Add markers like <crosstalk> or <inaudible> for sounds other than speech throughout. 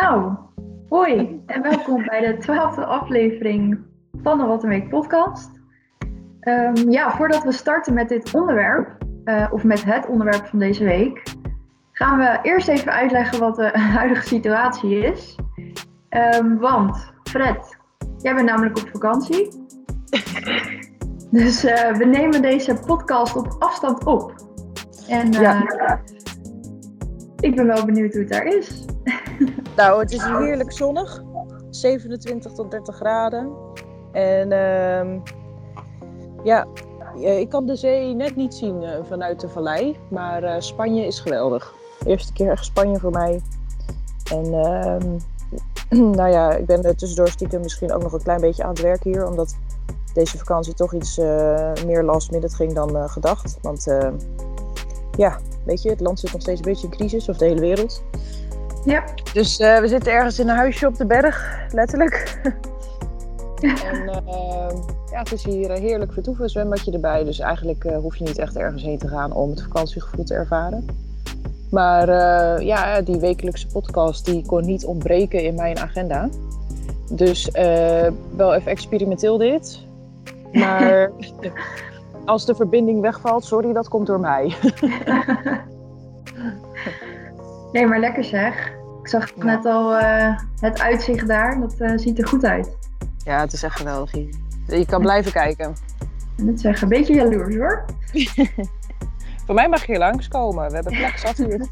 Nou, hoi en welkom bij de twaalfde aflevering van de Wat een Week podcast. Ehm, ja, voordat we starten met dit onderwerp, uh, of met het onderwerp van deze week, gaan we eerst even uitleggen wat de <laughs> huidige situatie is. Um, want, Fred, jij bent namelijk op vakantie. <laughs> dus uh, we nemen deze podcast op afstand op. En uh, ja. ik ben wel benieuwd hoe het daar is. <laughs> Nou, het is heerlijk zonnig. 27 tot 30 graden. En uh, ja, ik kan de zee net niet zien uh, vanuit de vallei. Maar uh, Spanje is geweldig. Eerste keer echt Spanje voor mij. En uh, <clears throat> nou ja, ik ben tussendoor stiekem misschien ook nog een klein beetje aan het werk hier. Omdat deze vakantie toch iets meer last minute ging dan gedacht. Want ja, weet je, het land zit nog steeds een beetje in crisis. Of de hele wereld. Ja. Dus uh, we zitten ergens in een huisje op de berg, letterlijk. en uh, ja, het is hier heerlijk vertoeven, zwembadje erbij. Dus eigenlijk uh, hoef je niet echt ergens heen te gaan om het vakantiegevoel te ervaren. Maar ja, die wekelijkse podcast die kon niet ontbreken in mijn agenda. Dus wel even experimenteel dit. Maar <laughs> als de verbinding wegvalt, sorry, dat komt door mij. <laughs> Nee, maar lekker zeg. Ik zag net al uh, het uitzicht daar. Dat uh, ziet er goed uit. Ja, het is echt geweldig hier. Je kan blijven kijken. Dat zeg een beetje jaloers hoor. <laughs> voor mij mag je hier langskomen. We hebben plek zat hier.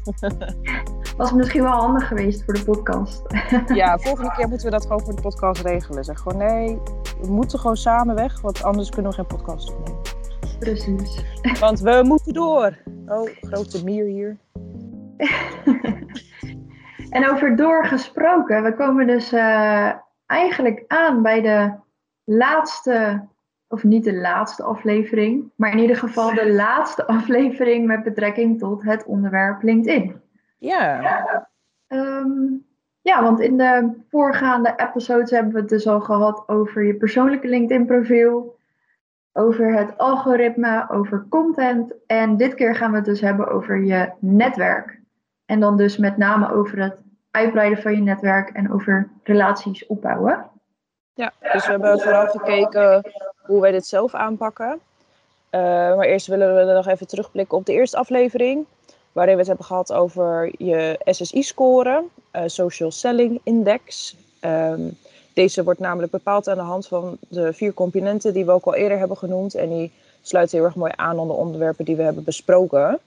<laughs> Was misschien wel handig geweest voor de podcast. <laughs> ja, volgende keer moeten we dat gewoon voor de podcast regelen. Zeg gewoon nee, we moeten gewoon samen weg, want anders kunnen we geen podcast opnemen. Precies. Want we moeten door. Oh, grote mier hier. <laughs> en over doorgesproken, we komen dus uh, eigenlijk aan bij de laatste, of niet de laatste aflevering, maar in ieder geval de <laughs> laatste aflevering met betrekking tot het onderwerp LinkedIn. Ja. Um, ja, want in de voorgaande episodes hebben we het dus al gehad over je persoonlijke LinkedIn-profiel, over het algoritme, over content. En dit keer gaan we het dus hebben over je netwerk. En dan dus met name over het uitbreiden van je netwerk en over relaties opbouwen. Ja, dus we hebben vooral gekeken hoe wij dit zelf aanpakken. Uh, maar eerst willen we nog even terugblikken op de eerste aflevering. Waarin we het hebben gehad over je SSI-score, uh, Social Selling Index. Um, deze wordt namelijk bepaald aan de hand van de vier componenten die we ook al eerder hebben genoemd. En die sluiten heel erg mooi aan aan de onderwerpen die we hebben besproken.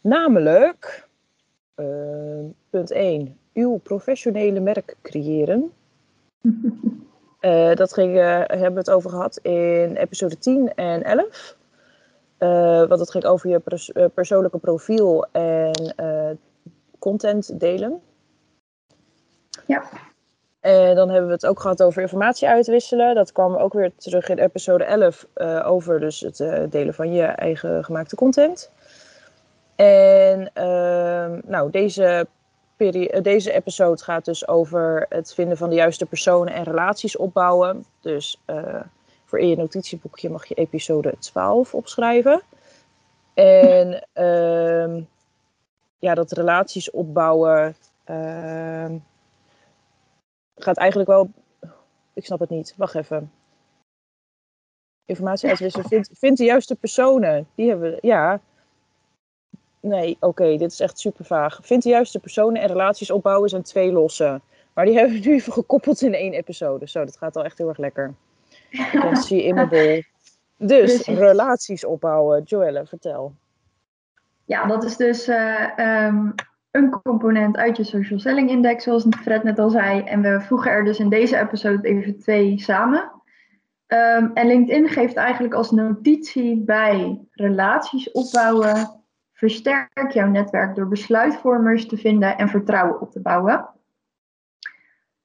Namelijk punt 1. Uw professionele merk creëren. uh, <laughs> dat ging, uh, hebben we het over gehad in episode 10 en 11. want het ging over je pers persoonlijke profiel en content delen. Ja. En dan hebben we het ook gehad over informatie uitwisselen. Dat kwam ook weer terug in episode 11 over dus het delen van je eigen gemaakte content. En uh, nou, deze, deze episode gaat dus over het vinden van de juiste personen en relaties opbouwen. Dus uh, voor in je notitieboekje mag je episode 12 opschrijven. En uh, ja, dat relaties opbouwen ehm, gaat eigenlijk wel. Ik snap het niet. Wacht even. Informatie uitwisselen. Vind, vind de juiste personen. Die hebben we. Ja nee, oké, dit is echt super vaag. Vind de juiste personen en relaties opbouwen zijn twee losse. Maar die <laughs> hebben we nu even gekoppeld in één episode. Zo, dat gaat al echt heel erg lekker. Je in mijn bol. Dus, relaties opbouwen. Joelle, vertel. Ja, dat is dus uh, um, een component uit je social selling index, zoals Fred net al zei. En we voegen er dus in deze episode even twee samen. Um, en LinkedIn geeft eigenlijk als notitie bij relaties opbouwen Versterk jouw netwerk door besluitvormers te vinden en vertrouwen op te bouwen.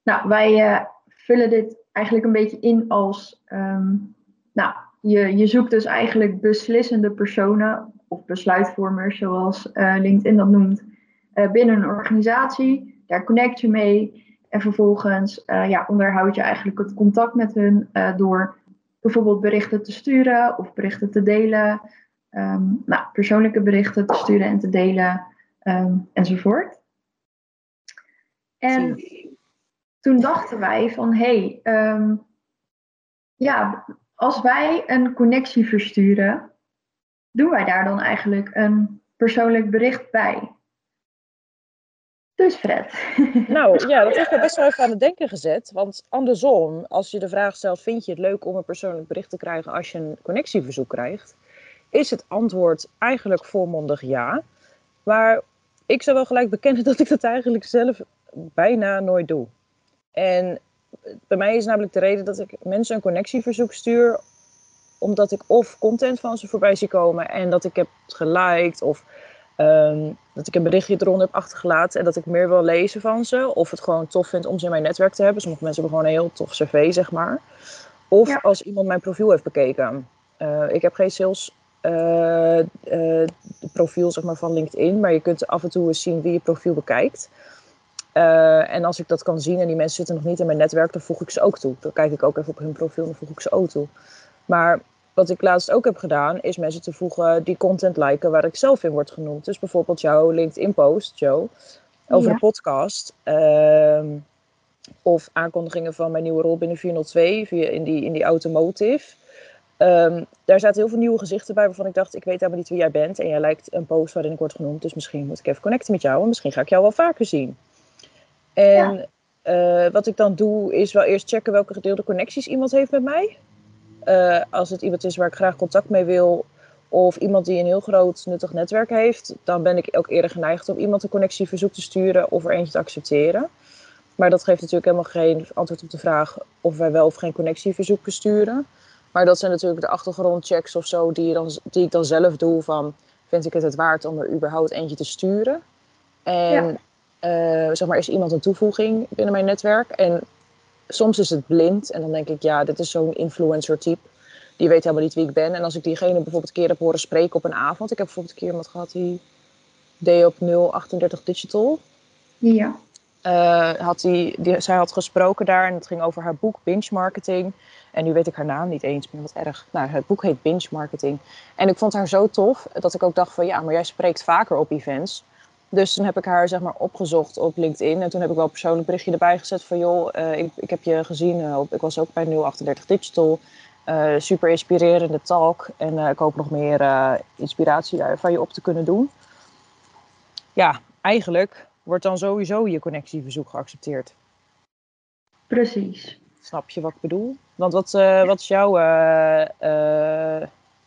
Nou, wij uh, vullen dit eigenlijk een beetje in als, um, nou, je, je zoekt dus eigenlijk beslissende personen of besluitvormers, zoals uh, LinkedIn dat noemt, uh, binnen een organisatie. Daar connect je mee en vervolgens ja, onderhoud je eigenlijk het contact met hun door bijvoorbeeld berichten te sturen of berichten te delen um, nou, persoonlijke berichten te sturen en te delen um, enzovoort. En toen dachten wij van, hé, hey, ehm, ja, als wij een connectie versturen, doen wij daar dan eigenlijk een persoonlijk bericht bij? Dus Fred. <laughs> Nou ja, dat heeft me best wel even aan het denken gezet. Want andersom, als je de vraag stelt: vind je het leuk om een persoonlijk bericht te krijgen als je een connectieverzoek krijgt? Is het antwoord eigenlijk volmondig ja. Maar ik zou wel gelijk bekennen <laughs> dat ik dat eigenlijk zelf bijna nooit doe. En bij mij is namelijk de reden dat ik mensen een connectieverzoek stuur, omdat ik of content van ze voorbij zie komen en dat ik heb geliked of Ehm, dat ik een berichtje eronder heb achtergelaten en dat ik meer wil lezen van ze. Of het gewoon tof vind om ze in mijn netwerk te hebben. Sommige mensen hebben gewoon een heel tof cv, zeg maar. Of als iemand mijn profiel heeft bekeken. Uh, ik heb geen sales profiel zeg maar, van LinkedIn, maar je kunt af en toe eens zien wie je profiel bekijkt. en als ik dat kan zien en die mensen zitten nog niet in mijn netwerk, dan voeg ik ze ook toe. Dan kijk ik ook even op hun profiel en dan voeg ik ze ook toe. Maar wat ik laatst ook heb gedaan, is mensen te voegen die content liken waar ik zelf in word genoemd. Dus bijvoorbeeld jouw LinkedIn-post, Joe, over de podcast. Ehm, of aankondigingen van mijn nieuwe rol binnen 402 via in, die, in die automotive. Ehm, daar zaten heel veel nieuwe gezichten bij waarvan ik dacht, ik weet helemaal niet wie jij bent. En jij lijkt een post waarin ik word genoemd, dus misschien moet ik even connecten met jou. En misschien ga ik jou wel vaker zien. En eh, wat ik dan doe, is wel eerst checken welke gedeelde connecties iemand heeft met mij. Uh, als het iemand is waar ik graag contact mee wil, of iemand die een heel groot nuttig netwerk heeft, dan ben ik ook eerder geneigd om iemand een connectieverzoek te sturen of er eentje te accepteren. Maar dat geeft natuurlijk helemaal geen antwoord op de vraag of wij wel of geen connectieverzoeken sturen. Maar dat zijn natuurlijk de achtergrondchecks of zo die, dan, die ik dan zelf doe van vind ik het het waard om er überhaupt eentje te sturen. En ja. uh, zeg maar, is iemand een toevoeging binnen mijn netwerk? En soms is het blind en dan denk ik, ja, dit is zo'n influencer type. Die weet helemaal niet wie ik ben. En als ik diegene bijvoorbeeld een keer heb horen spreken op een avond. Ik heb bijvoorbeeld een keer iemand gehad die deed op 038 Digital. Ja. Uh, had die, die, zij had gesproken daar en het ging over haar boek Binge Marketing. En nu weet ik haar naam niet eens meer, wat erg. Nou, het boek heet Binge Marketing. En ik vond haar zo tof dat ik ook dacht van ja, maar jij spreekt vaker op events. Dus toen heb ik haar zeg maar opgezocht op LinkedIn. En toen heb ik wel een persoonlijk berichtje erbij gezet van... joh, uh, ik, ik heb je gezien, uh, op, ik was ook bij 038 Digital. Uh, super inspirerende talk. En ik hoop nog meer inspiratie van je op te kunnen doen. Ja, eigenlijk wordt dan sowieso je connectieverzoek geaccepteerd. Precies. Snap je wat ik bedoel? Want wat, wat is jouw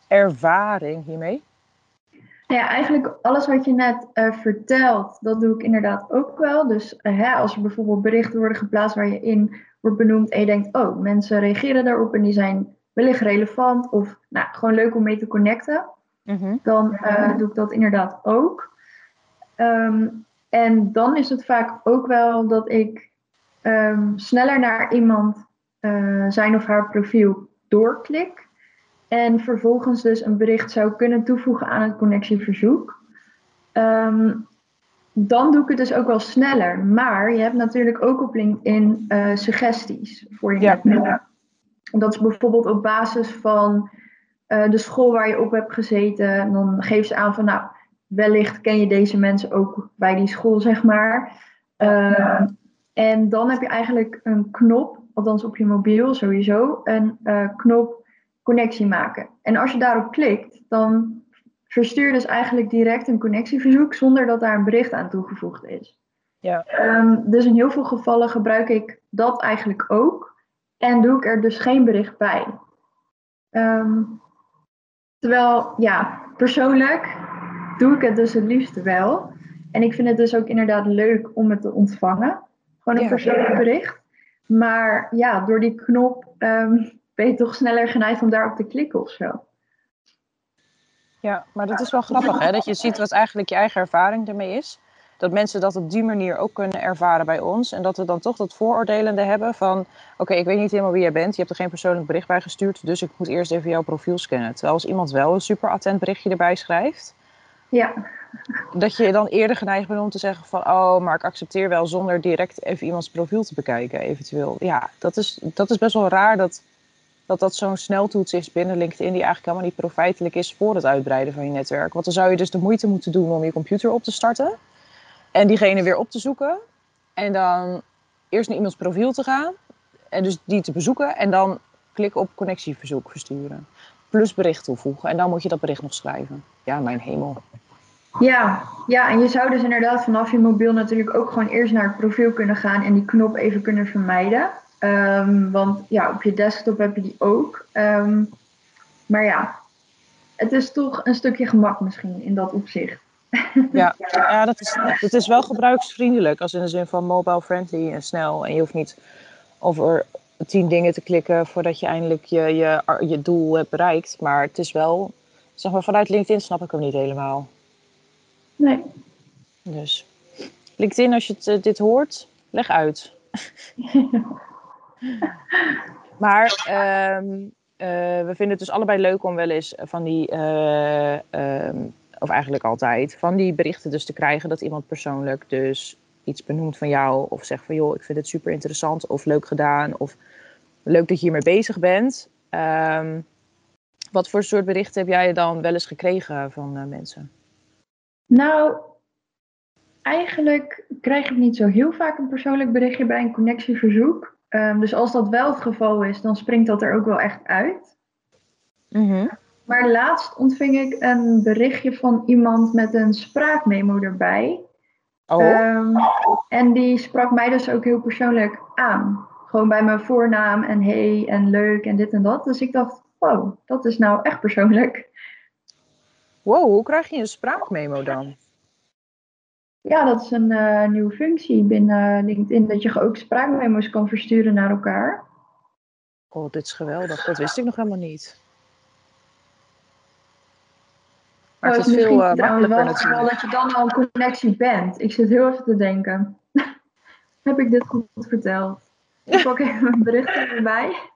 ervaring hiermee? Nou ja, eigenlijk alles wat je net uh, vertelt, dat doe ik inderdaad ook wel. Dus uh, hè, als er bijvoorbeeld berichten worden geplaatst waar je in wordt benoemd en je denkt, oh, mensen reageren daarop en die zijn wellicht relevant of nou, gewoon leuk om mee te connecten, mm-hmm. dan uh, doe ik dat inderdaad ook. Um, en dan is het vaak ook wel dat ik um, sneller naar iemand zijn of haar profiel doorklik. En vervolgens dus een bericht zou kunnen toevoegen aan het connectieverzoek. Um, dan doe ik het dus ook wel sneller. Maar je hebt natuurlijk ook op LinkedIn uh, suggesties voor je ja. netwerk. Dat is bijvoorbeeld op basis van uh, de school waar je op hebt gezeten. Dan geef ze aan van nou, wellicht ken je deze mensen ook bij die school, zeg maar. Uh, en dan heb je eigenlijk een knop, althans op je mobiel sowieso, een uh, knop connectie maken. En als je daarop klikt, dan verstuur je dus eigenlijk direct een connectieverzoek zonder dat daar een bericht aan toegevoegd is. Ja. Um, dus in heel veel gevallen gebruik ik dat eigenlijk ook en doe ik er dus geen bericht bij. Um, terwijl, ja, persoonlijk doe ik het dus het liefst wel. En ik vind het dus ook inderdaad leuk om het te ontvangen. Gewoon een ja, persoonlijk bericht. Maar ja, door die knop um, ben je toch sneller geneigd om daarop te klikken of zo. Ja, maar dat is wel grappig hè, dat je ziet wat eigenlijk je eigen ervaring ermee is. Dat mensen dat op die manier ook kunnen ervaren bij ons. En dat we dan toch dat vooroordelende hebben van... oké, ik weet niet helemaal wie jij bent. Je hebt er geen persoonlijk bericht bij gestuurd. Dus ik moet eerst even jouw profiel scannen. Terwijl als iemand wel een super attent berichtje erbij schrijft... Ja. Dat je dan eerder geneigd bent om te zeggen van... oh, maar ik accepteer wel zonder direct even iemands profiel te bekijken eventueel. Ja, dat is, dat is best wel raar dat dat dat zo'n sneltoets is binnen LinkedIn die eigenlijk helemaal niet profijtelijk is voor het uitbreiden van je netwerk. Want dan zou je dus de moeite moeten doen om je computer op te starten en diegene weer op te zoeken. En dan eerst naar iemands profiel te gaan. En dus die te bezoeken. En dan klikken op connectieverzoek versturen. Plus bericht toevoegen. En dan moet je dat bericht nog schrijven. Ja, mijn hemel. Ja, ja, en je zou dus inderdaad vanaf je mobiel natuurlijk ook gewoon eerst naar het profiel kunnen gaan en die knop even kunnen vermijden. Ehm, want ja, op je desktop heb je die ook. Ehm, maar ja, het is toch een stukje gemak misschien in dat opzicht. Ja, <laughs> ja dat, is, dat is wel gebruiksvriendelijk. Als in de zin van mobile friendly en snel. En je hoeft niet over tien dingen te klikken voordat je eindelijk je, je, je doel hebt bereikt. Maar het is wel, zeg maar vanuit LinkedIn snap ik hem niet helemaal. Nee. Dus LinkedIn, als je het, eh, dit hoort, leg uit. <laughs> maar ehm, eh, we vinden het dus allebei leuk om wel eens van die, eh, ehm, of eigenlijk altijd, van die berichten dus te krijgen dat iemand persoonlijk dus iets benoemt van jou. Of zegt van joh, ik vind het super interessant of leuk gedaan. Of leuk dat je hiermee bezig bent. Ehm, wat voor soort berichten heb jij dan wel eens gekregen van mensen? Nou, eigenlijk krijg ik niet zo heel vaak een persoonlijk berichtje bij een connectieverzoek. Um, dus als dat wel het geval is, dan springt dat er ook wel echt uit. Mhm. Maar laatst ontving ik een berichtje van iemand met een spraakmemo erbij. Oh. Um, en die sprak mij dus ook heel persoonlijk aan. Gewoon bij mijn voornaam en hey en leuk en dit en dat. Dus ik dacht, wow, dat is nou echt persoonlijk. Wow, hoe krijg je een spraakmemo dan? Ja, dat is een uh, nieuwe functie binnen LinkedIn, dat je ook spraakmemo's kan versturen naar elkaar. Oh, dit is geweldig. Dat wist ik nog helemaal niet. Maar oh, het is, veel uh, makkelijker wel natuurlijk. dat je dan al een connectie bent. Ik zit heel even te denken. <laughs> Heb ik dit goed verteld? Ik pak even mijn berichten erbij.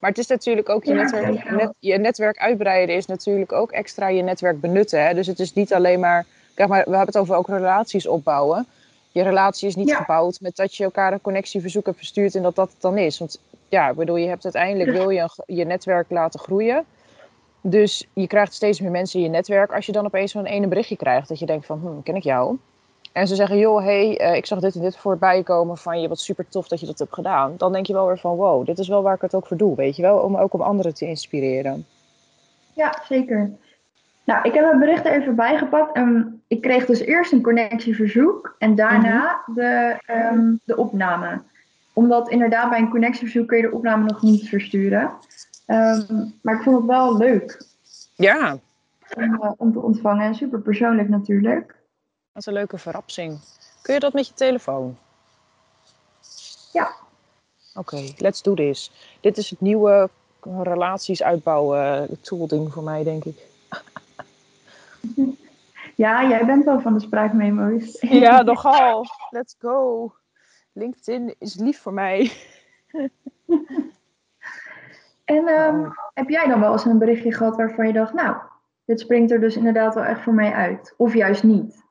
Maar het is natuurlijk ook je, netwerk, net, je netwerk uitbreiden is natuurlijk ook extra je netwerk benutten. Hè? Dus het is niet alleen maar, kijk maar, we hebben het over ook relaties opbouwen. Je relatie is niet ja. gebouwd met dat je elkaar een connectieverzoek hebt verstuurd en dat dat het dan is. Want ja, ik bedoel, je hebt uiteindelijk wil je je netwerk laten groeien. Dus je krijgt steeds meer mensen in je netwerk. Als je dan opeens zo'n ene berichtje krijgt dat je denkt van, hm, ken ik jou? En ze zeggen, joh, hey, uh, ik zag dit en dit voorbij komen van je, wat super tof dat je dat hebt gedaan. Dan denk je wel weer van, wow, dit is wel waar ik het ook voor doe, weet je wel? Om ook om anderen te inspireren. Ja, zeker. Nou, ik heb het bericht er even bijgepakt. En ik kreeg dus eerst een connectieverzoek en daarna mm-hmm. de, um, de opname. Omdat inderdaad bij een connectieverzoek kun je de opname nog niet versturen. Um, maar ik vond het wel leuk. Ja. Om, uh, om te ontvangen en super persoonlijk natuurlijk. Dat is een leuke verrassing. Kun je dat met je telefoon? Ja. Oké, okay, let's do this. Dit is het nieuwe relaties uitbouwen toolding voor mij, denk ik. <laughs> Ja, jij bent wel van de spraakmemo's. <laughs> Ja, nogal. Let's go. LinkedIn is lief voor mij. <laughs> En um, oh. heb jij dan wel eens een berichtje gehad waarvan je dacht, nou, dit springt er dus inderdaad wel echt voor mij uit? Of juist niet?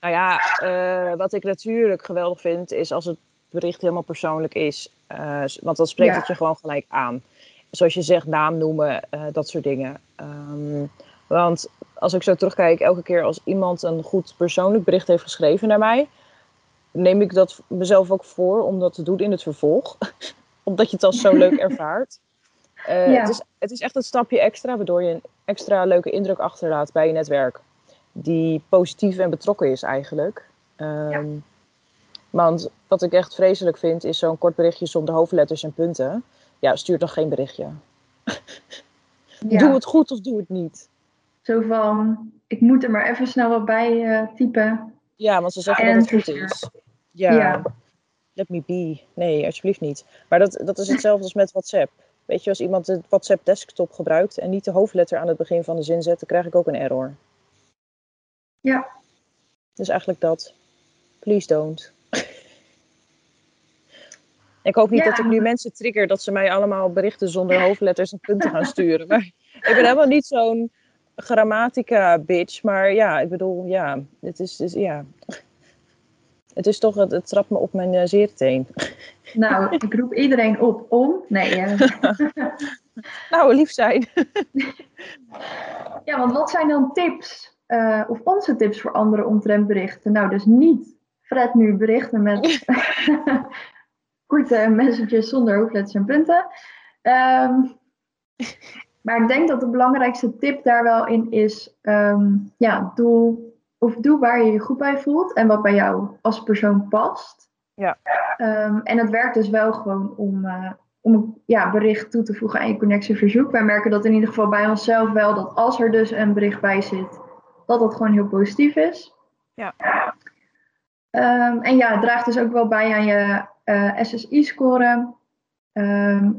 Nou ja, uh, wat ik natuurlijk geweldig vind, is als het bericht helemaal persoonlijk is. Uh, want dan spreekt ja. het je gewoon gelijk aan. Zoals je zegt, naam noemen, uh, dat soort dingen. Um, want als ik zo terugkijk, elke keer als iemand een goed persoonlijk bericht heeft geschreven naar mij, neem ik dat mezelf ook voor om dat te doen in het vervolg. <laughs> Omdat je het als zo leuk <laughs> ervaart. Uh, ja. het, is, het is echt een stapje extra, waardoor je een extra leuke indruk achterlaat bij je netwerk die positief en betrokken is eigenlijk. Um, ja. Want wat ik echt vreselijk vind, is zo'n kort berichtje zonder hoofdletters en punten. Ja, stuur dan geen berichtje. <laughs> Ja. Doe het goed of doe het niet. Zo van, ik moet er maar even snel wat bij uh, typen. Ja, want ze zeggen en dat het goed is. Ja. ja. Let me be. Nee, alsjeblieft niet. Maar dat, dat is hetzelfde als met WhatsApp. Weet je, als iemand het WhatsApp desktop gebruikt en niet de hoofdletter aan het begin van de zin zet, dan krijg ik ook een error. Ja. Dus eigenlijk dat. Please don't. <laughs> ik hoop niet ja. dat ik nu mensen trigger dat ze mij allemaal berichten zonder hoofdletters en punten gaan sturen. Maar ik ben helemaal niet zo'n grammatica bitch. Maar ja, ik bedoel, ja, het is, ja. Het is toch, het, het trapt me op mijn uh, zeerteen. <laughs> Nou, ik roep iedereen op om. Nee. Uh... <laughs> nou, lief zijn. ja, want wat zijn dan tips uh, of onze tips voor anderen omtrent berichten? Nou, dus niet Fred nu berichten met <laughs> korte messages zonder hoofdletters en punten. Ehm, maar ik denk dat de belangrijkste tip daar wel in is, ehm, ja, doe, of doe waar je je goed bij voelt en wat bij jou als persoon past. Ja. Ehm, en het werkt dus wel gewoon om, uh, om een ja, bericht toe te voegen aan je connectieverzoek. Wij merken dat in ieder geval bij onszelf wel, dat als er dus een bericht bij zit, dat dat gewoon heel positief is. Ja. en ja, het draagt dus ook wel bij aan je uh, SSI-score.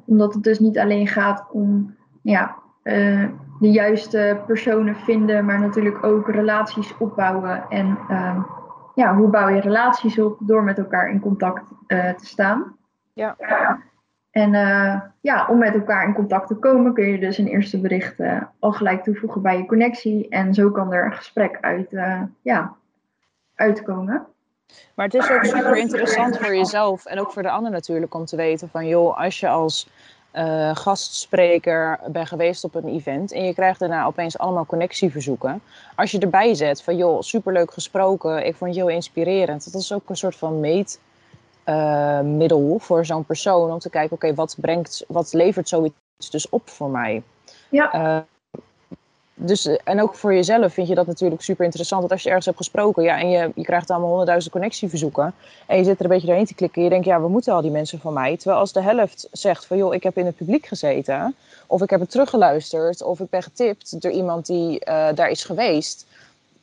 omdat het dus niet alleen gaat om ja, uh, de juiste personen vinden, maar natuurlijk ook relaties opbouwen. En uh, ja, hoe bouw je relaties op door met elkaar in contact uh, te staan. Ja. En uh, ja, om met elkaar in contact te komen kun je dus een eerste bericht al gelijk toevoegen bij je connectie. En zo kan er een gesprek uit, ja, uitkomen. Maar het is ook super interessant voor jezelf en ook voor de ander natuurlijk om te weten van joh, als je als gastspreker ben geweest op een event en je krijgt daarna opeens allemaal connectieverzoeken. Als je erbij zet van joh, superleuk gesproken, ik vond je heel inspirerend. Dat is ook een soort van meetmiddel uh, voor zo'n persoon om te kijken, oké, wat brengt, wat levert zoiets dus op voor mij? Ja. Uh, dus, eh, en ook voor jezelf vind je dat natuurlijk super interessant. Dat als je ergens hebt gesproken ja, en je, je krijgt allemaal honderdduizend connectieverzoeken. En je zit er een beetje doorheen te klikken. En je denkt, ja, we moeten al die mensen van mij? Terwijl als de helft zegt van, joh, ik heb in het publiek gezeten. Of ik heb het teruggeluisterd. Of ik ben getipt door iemand die uh, daar is geweest.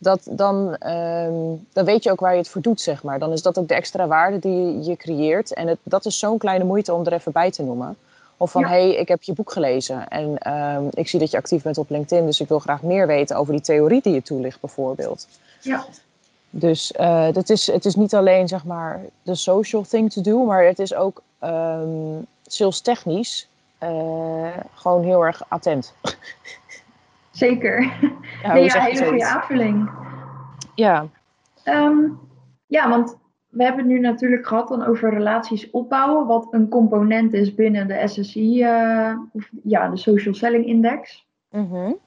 Dat, dan, um, dan weet je ook waar je het voor doet, zeg maar. Dan is dat ook de extra waarde die je creëert. En het, dat is zo'n kleine moeite om er even bij te noemen. Of van, ja. hey, ik heb je boek gelezen en um, ik zie dat je actief bent op LinkedIn, dus ik wil graag meer weten over die theorie die je toelicht bijvoorbeeld. Ja. Dus uh, dat is, het is niet alleen, zeg maar, de social thing to do, maar het is ook um, sales technisch uh, gewoon heel erg attent. <laughs> Zeker. Ja, nee, ja hele goede aanvulling. Ja. Um, ja, want we hebben het nu natuurlijk gehad dan over relaties opbouwen, wat een component is binnen de SSI, uh, of ja, de Social Selling Index. Mm -hmm.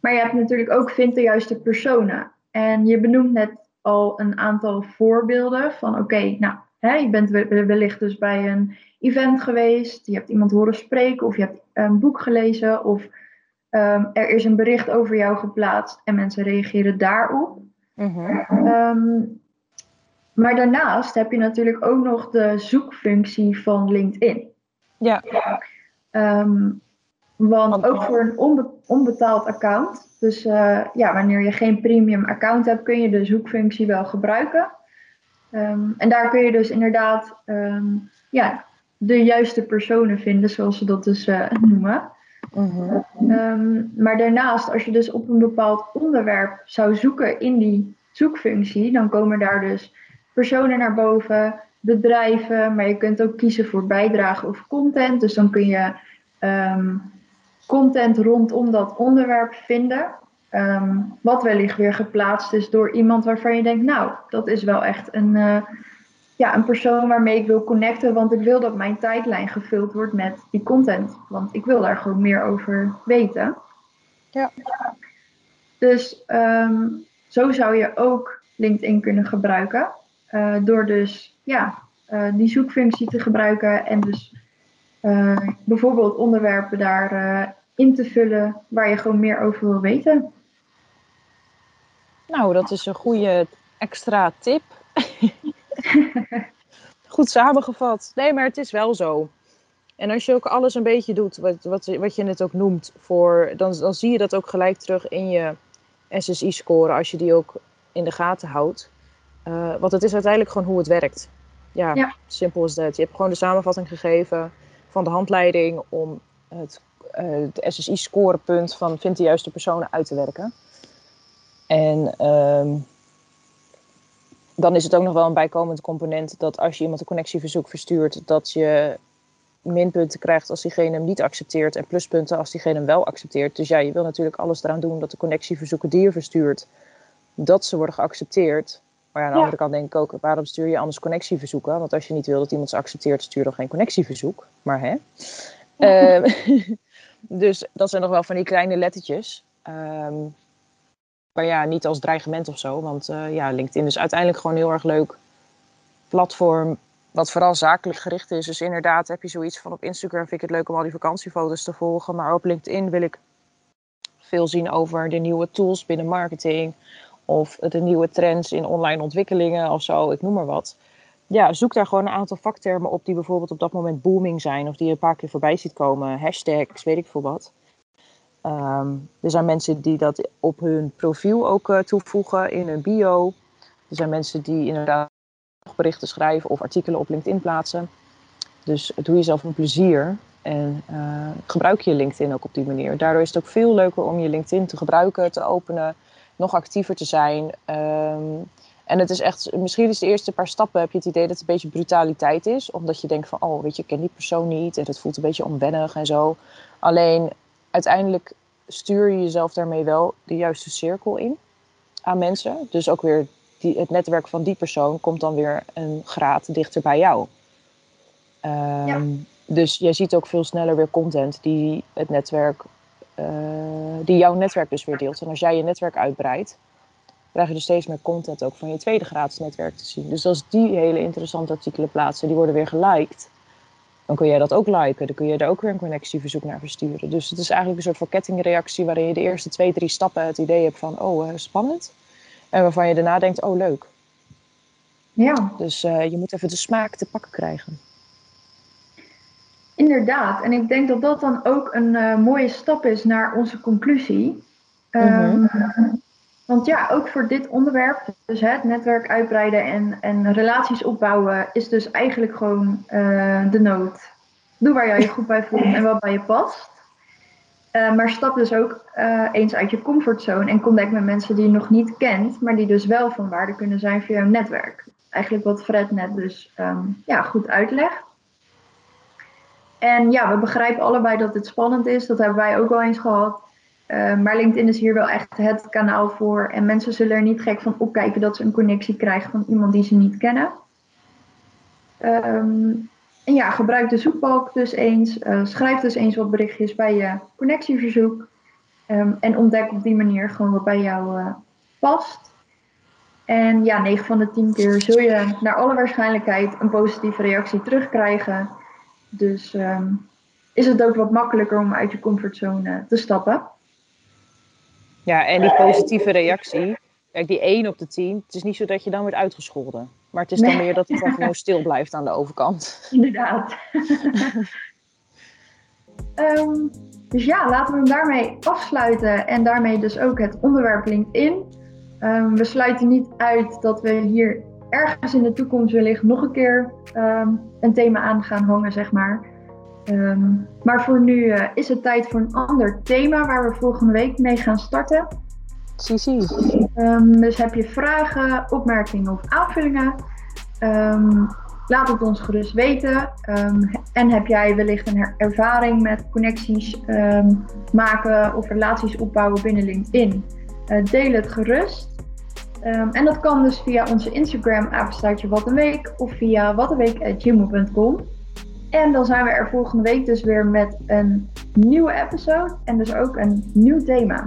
Maar je hebt natuurlijk ook vind de juiste personen. En je benoemt net al een aantal voorbeelden van oké, okay, nou, hè, je bent wellicht dus bij een event geweest, je hebt iemand horen spreken of je hebt een boek gelezen of um, er is een bericht over jou geplaatst en mensen reageren daarop. Mm -hmm. um, maar daarnaast heb je natuurlijk ook nog de zoekfunctie van LinkedIn. Ja. Um, want ook voor een onbe onbetaald account, dus uh, ja, wanneer je geen premium account hebt, kun je de zoekfunctie wel gebruiken. Um, en daar kun je dus inderdaad um, ja, de juiste personen vinden, zoals ze dat dus uh, noemen. Mm -hmm. maar daarnaast, als je dus op een bepaald onderwerp zou zoeken in die zoekfunctie, dan komen daar dus personen naar boven, bedrijven, maar je kunt ook kiezen voor bijdrage of content. Dus dan kun je um, content rondom dat onderwerp vinden. Um, wat wellicht weer geplaatst is door iemand waarvan je denkt, nou, dat is wel echt een, uh, ja, een persoon waarmee ik wil connecten, want ik wil dat mijn tijdlijn gevuld wordt met die content. Want ik wil daar gewoon meer over weten. Ja. Dus um, zo zou je ook LinkedIn kunnen gebruiken. Uh, door dus ja, uh, die zoekfunctie te gebruiken en dus uh, bijvoorbeeld onderwerpen daar in te vullen waar je gewoon meer over wil weten. Nou, dat is een goede extra tip. <laughs> Goed samengevat. Nee, maar het is wel zo. En als je ook alles een beetje doet, wat, wat, wat je net ook noemt, voor, dan, dan zie je dat ook gelijk terug in je SSI-score, als je die ook in de gaten houdt. Uh, want het is uiteindelijk gewoon hoe het werkt. Ja, ja, simpel is dat. Je hebt gewoon de samenvatting gegeven van de handleiding om het, uh, het SSI-scorepunt van vind de juiste personen uit te werken. En um, dan is het ook nog wel een bijkomend component dat als je iemand een connectieverzoek verstuurt, dat je minpunten krijgt als diegene hem niet accepteert en pluspunten als diegene hem wel accepteert. Dus ja, je wil natuurlijk alles eraan doen dat de connectieverzoeken die je verstuurt, dat ze worden geaccepteerd. Maar ja, aan de ja. andere kant denk ik ook, waarom stuur je anders connectieverzoeken? Want als je niet wil dat iemand ze accepteert, stuur dan geen connectieverzoek. Maar hè. Ja. Uh, <laughs> dus dat zijn nog wel van die kleine lettertjes. Um, maar ja, niet als dreigement of zo. Want uh, ja, LinkedIn is uiteindelijk gewoon heel erg leuk platform wat vooral zakelijk gericht is. Dus inderdaad heb je zoiets van op Instagram vind ik het leuk om al die vakantiefoto's te volgen. Maar op LinkedIn wil ik veel zien over de nieuwe tools binnen marketing. Of de nieuwe trends in online ontwikkelingen of zo, ik noem maar wat. Ja, zoek daar gewoon een aantal vaktermen op die bijvoorbeeld op dat moment booming zijn. Of die je een paar keer voorbij ziet komen. Hashtags, weet ik veel wat. Ehm, er zijn mensen die dat op hun profiel ook uh, toevoegen in hun bio. Er zijn mensen die inderdaad berichten schrijven of artikelen op LinkedIn plaatsen. Dus doe jezelf een plezier en uh, gebruik je LinkedIn ook op die manier. Daardoor is het ook veel leuker om je LinkedIn te gebruiken, te openen, nog actiever te zijn. Um, en het is echt, misschien is de eerste paar stappen heb je het idee dat het een beetje brutaliteit is. Omdat je denkt van, oh weet je, ik ken die persoon niet. En het voelt een beetje onwennig en zo. Alleen uiteindelijk stuur je jezelf daarmee wel de juiste cirkel in aan mensen. Dus ook weer die, het netwerk van die persoon komt dan weer een graad dichter bij jou. Um, Dus jij ziet ook veel sneller weer content die het netwerk, uh, die jouw netwerk dus weer deelt. En als jij je netwerk uitbreidt, krijg je dus steeds meer content ook van je tweede graads netwerk te zien. Dus als die hele interessante artikelen plaatsen, die worden weer geliked, dan kun jij dat ook liken. Dan kun je daar ook weer een connectieverzoek naar versturen. Dus het is eigenlijk een soort van kettingreactie waarin je de eerste twee, drie stappen het idee hebt van, oh, uh, spannend. En waarvan je daarna denkt, oh, leuk. Ja. Dus uh, je moet even de smaak te pakken krijgen. Inderdaad. En ik denk dat dat dan ook een uh, mooie stap is naar onze conclusie. Mm -hmm. Want ja, ook voor dit onderwerp, dus het netwerk uitbreiden en, en relaties opbouwen, is dus eigenlijk gewoon uh, de nood. Doe waar jij je goed bij voelt en wat bij je past. Uh, maar stap dus ook uh, eens uit je comfortzone en connect met mensen die je nog niet kent, maar die dus wel van waarde kunnen zijn voor jouw netwerk. Eigenlijk wat Fred net dus um, ja, goed uitlegt. En ja, we begrijpen allebei dat het spannend is. Dat hebben wij ook wel eens gehad. Uh, maar LinkedIn is hier wel echt het kanaal voor. En mensen zullen er niet gek van opkijken dat ze een connectie krijgen van iemand die ze niet kennen. Um, en ja, gebruik de zoekbalk dus eens. Uh, schrijf dus eens wat berichtjes bij je connectieverzoek. Um, en ontdek op die manier gewoon wat bij jou uh, past. En ja, 9 van de 10 keer zul je naar alle waarschijnlijkheid een positieve reactie terugkrijgen. Dus is het ook wat makkelijker om uit je comfortzone te stappen. Ja, en die positieve reactie, kijk, die 1 op de 10, het is niet zo dat je dan wordt uitgescholden. Maar het is dan nee. meer dat het dan gewoon stil blijft aan de overkant. <laughs> Inderdaad. um, <laughs> dus ja, laten we hem daarmee afsluiten en daarmee dus ook het onderwerp LinkedIn. Um, we sluiten niet uit dat we hier ergens in de toekomst wellicht nog een keer um, een thema aan gaan hangen, zeg maar. Um, maar voor nu uh, is het tijd voor een ander thema waar we volgende week mee gaan starten. Zie, um, dus heb je vragen, opmerkingen of aanvullingen? Um, laat het ons gerust weten. en heb jij wellicht een ervaring met connecties maken of relaties opbouwen binnen LinkedIn? Uh, deel het gerust. en dat kan dus via onze Instagram apenstaartje wat een week of via watenweek.gmail.com. En dan zijn we er volgende week dus weer met een nieuwe episode en dus ook een nieuw thema.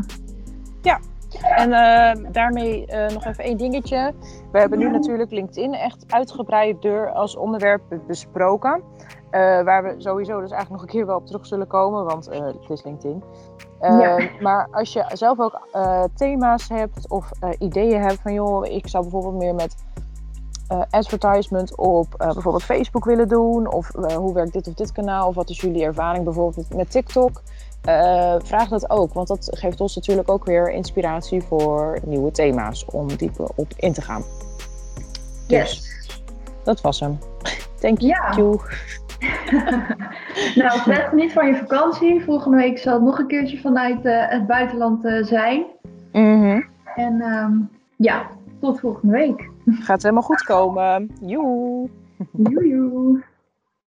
Ja, en uh, daarmee uh, nog even één dingetje. We hebben nu natuurlijk LinkedIn echt uitgebreid door als onderwerp besproken. Uh, waar we sowieso dus eigenlijk nog een keer wel op terug zullen komen, want het is LinkedIn. Ja. Maar als je zelf ook thema's hebt of ideeën hebt van joh, ik zou bijvoorbeeld meer met uh, advertisement op uh, bijvoorbeeld Facebook willen doen? Of uh, hoe werkt dit of dit kanaal? Of wat is jullie ervaring bijvoorbeeld met TikTok? vraag dat ook, want dat geeft ons natuurlijk ook weer inspiratie voor nieuwe thema's om dieper op in te gaan. Yes. Dus, dat was hem. Thank you. <laughs> nou, Fred, niet van je vakantie. Volgende week zal het nog een keertje vanuit het buitenland zijn. Mm -hmm. En um, ja, tot volgende week. Gaat helemaal goed komen. Joe. Joe.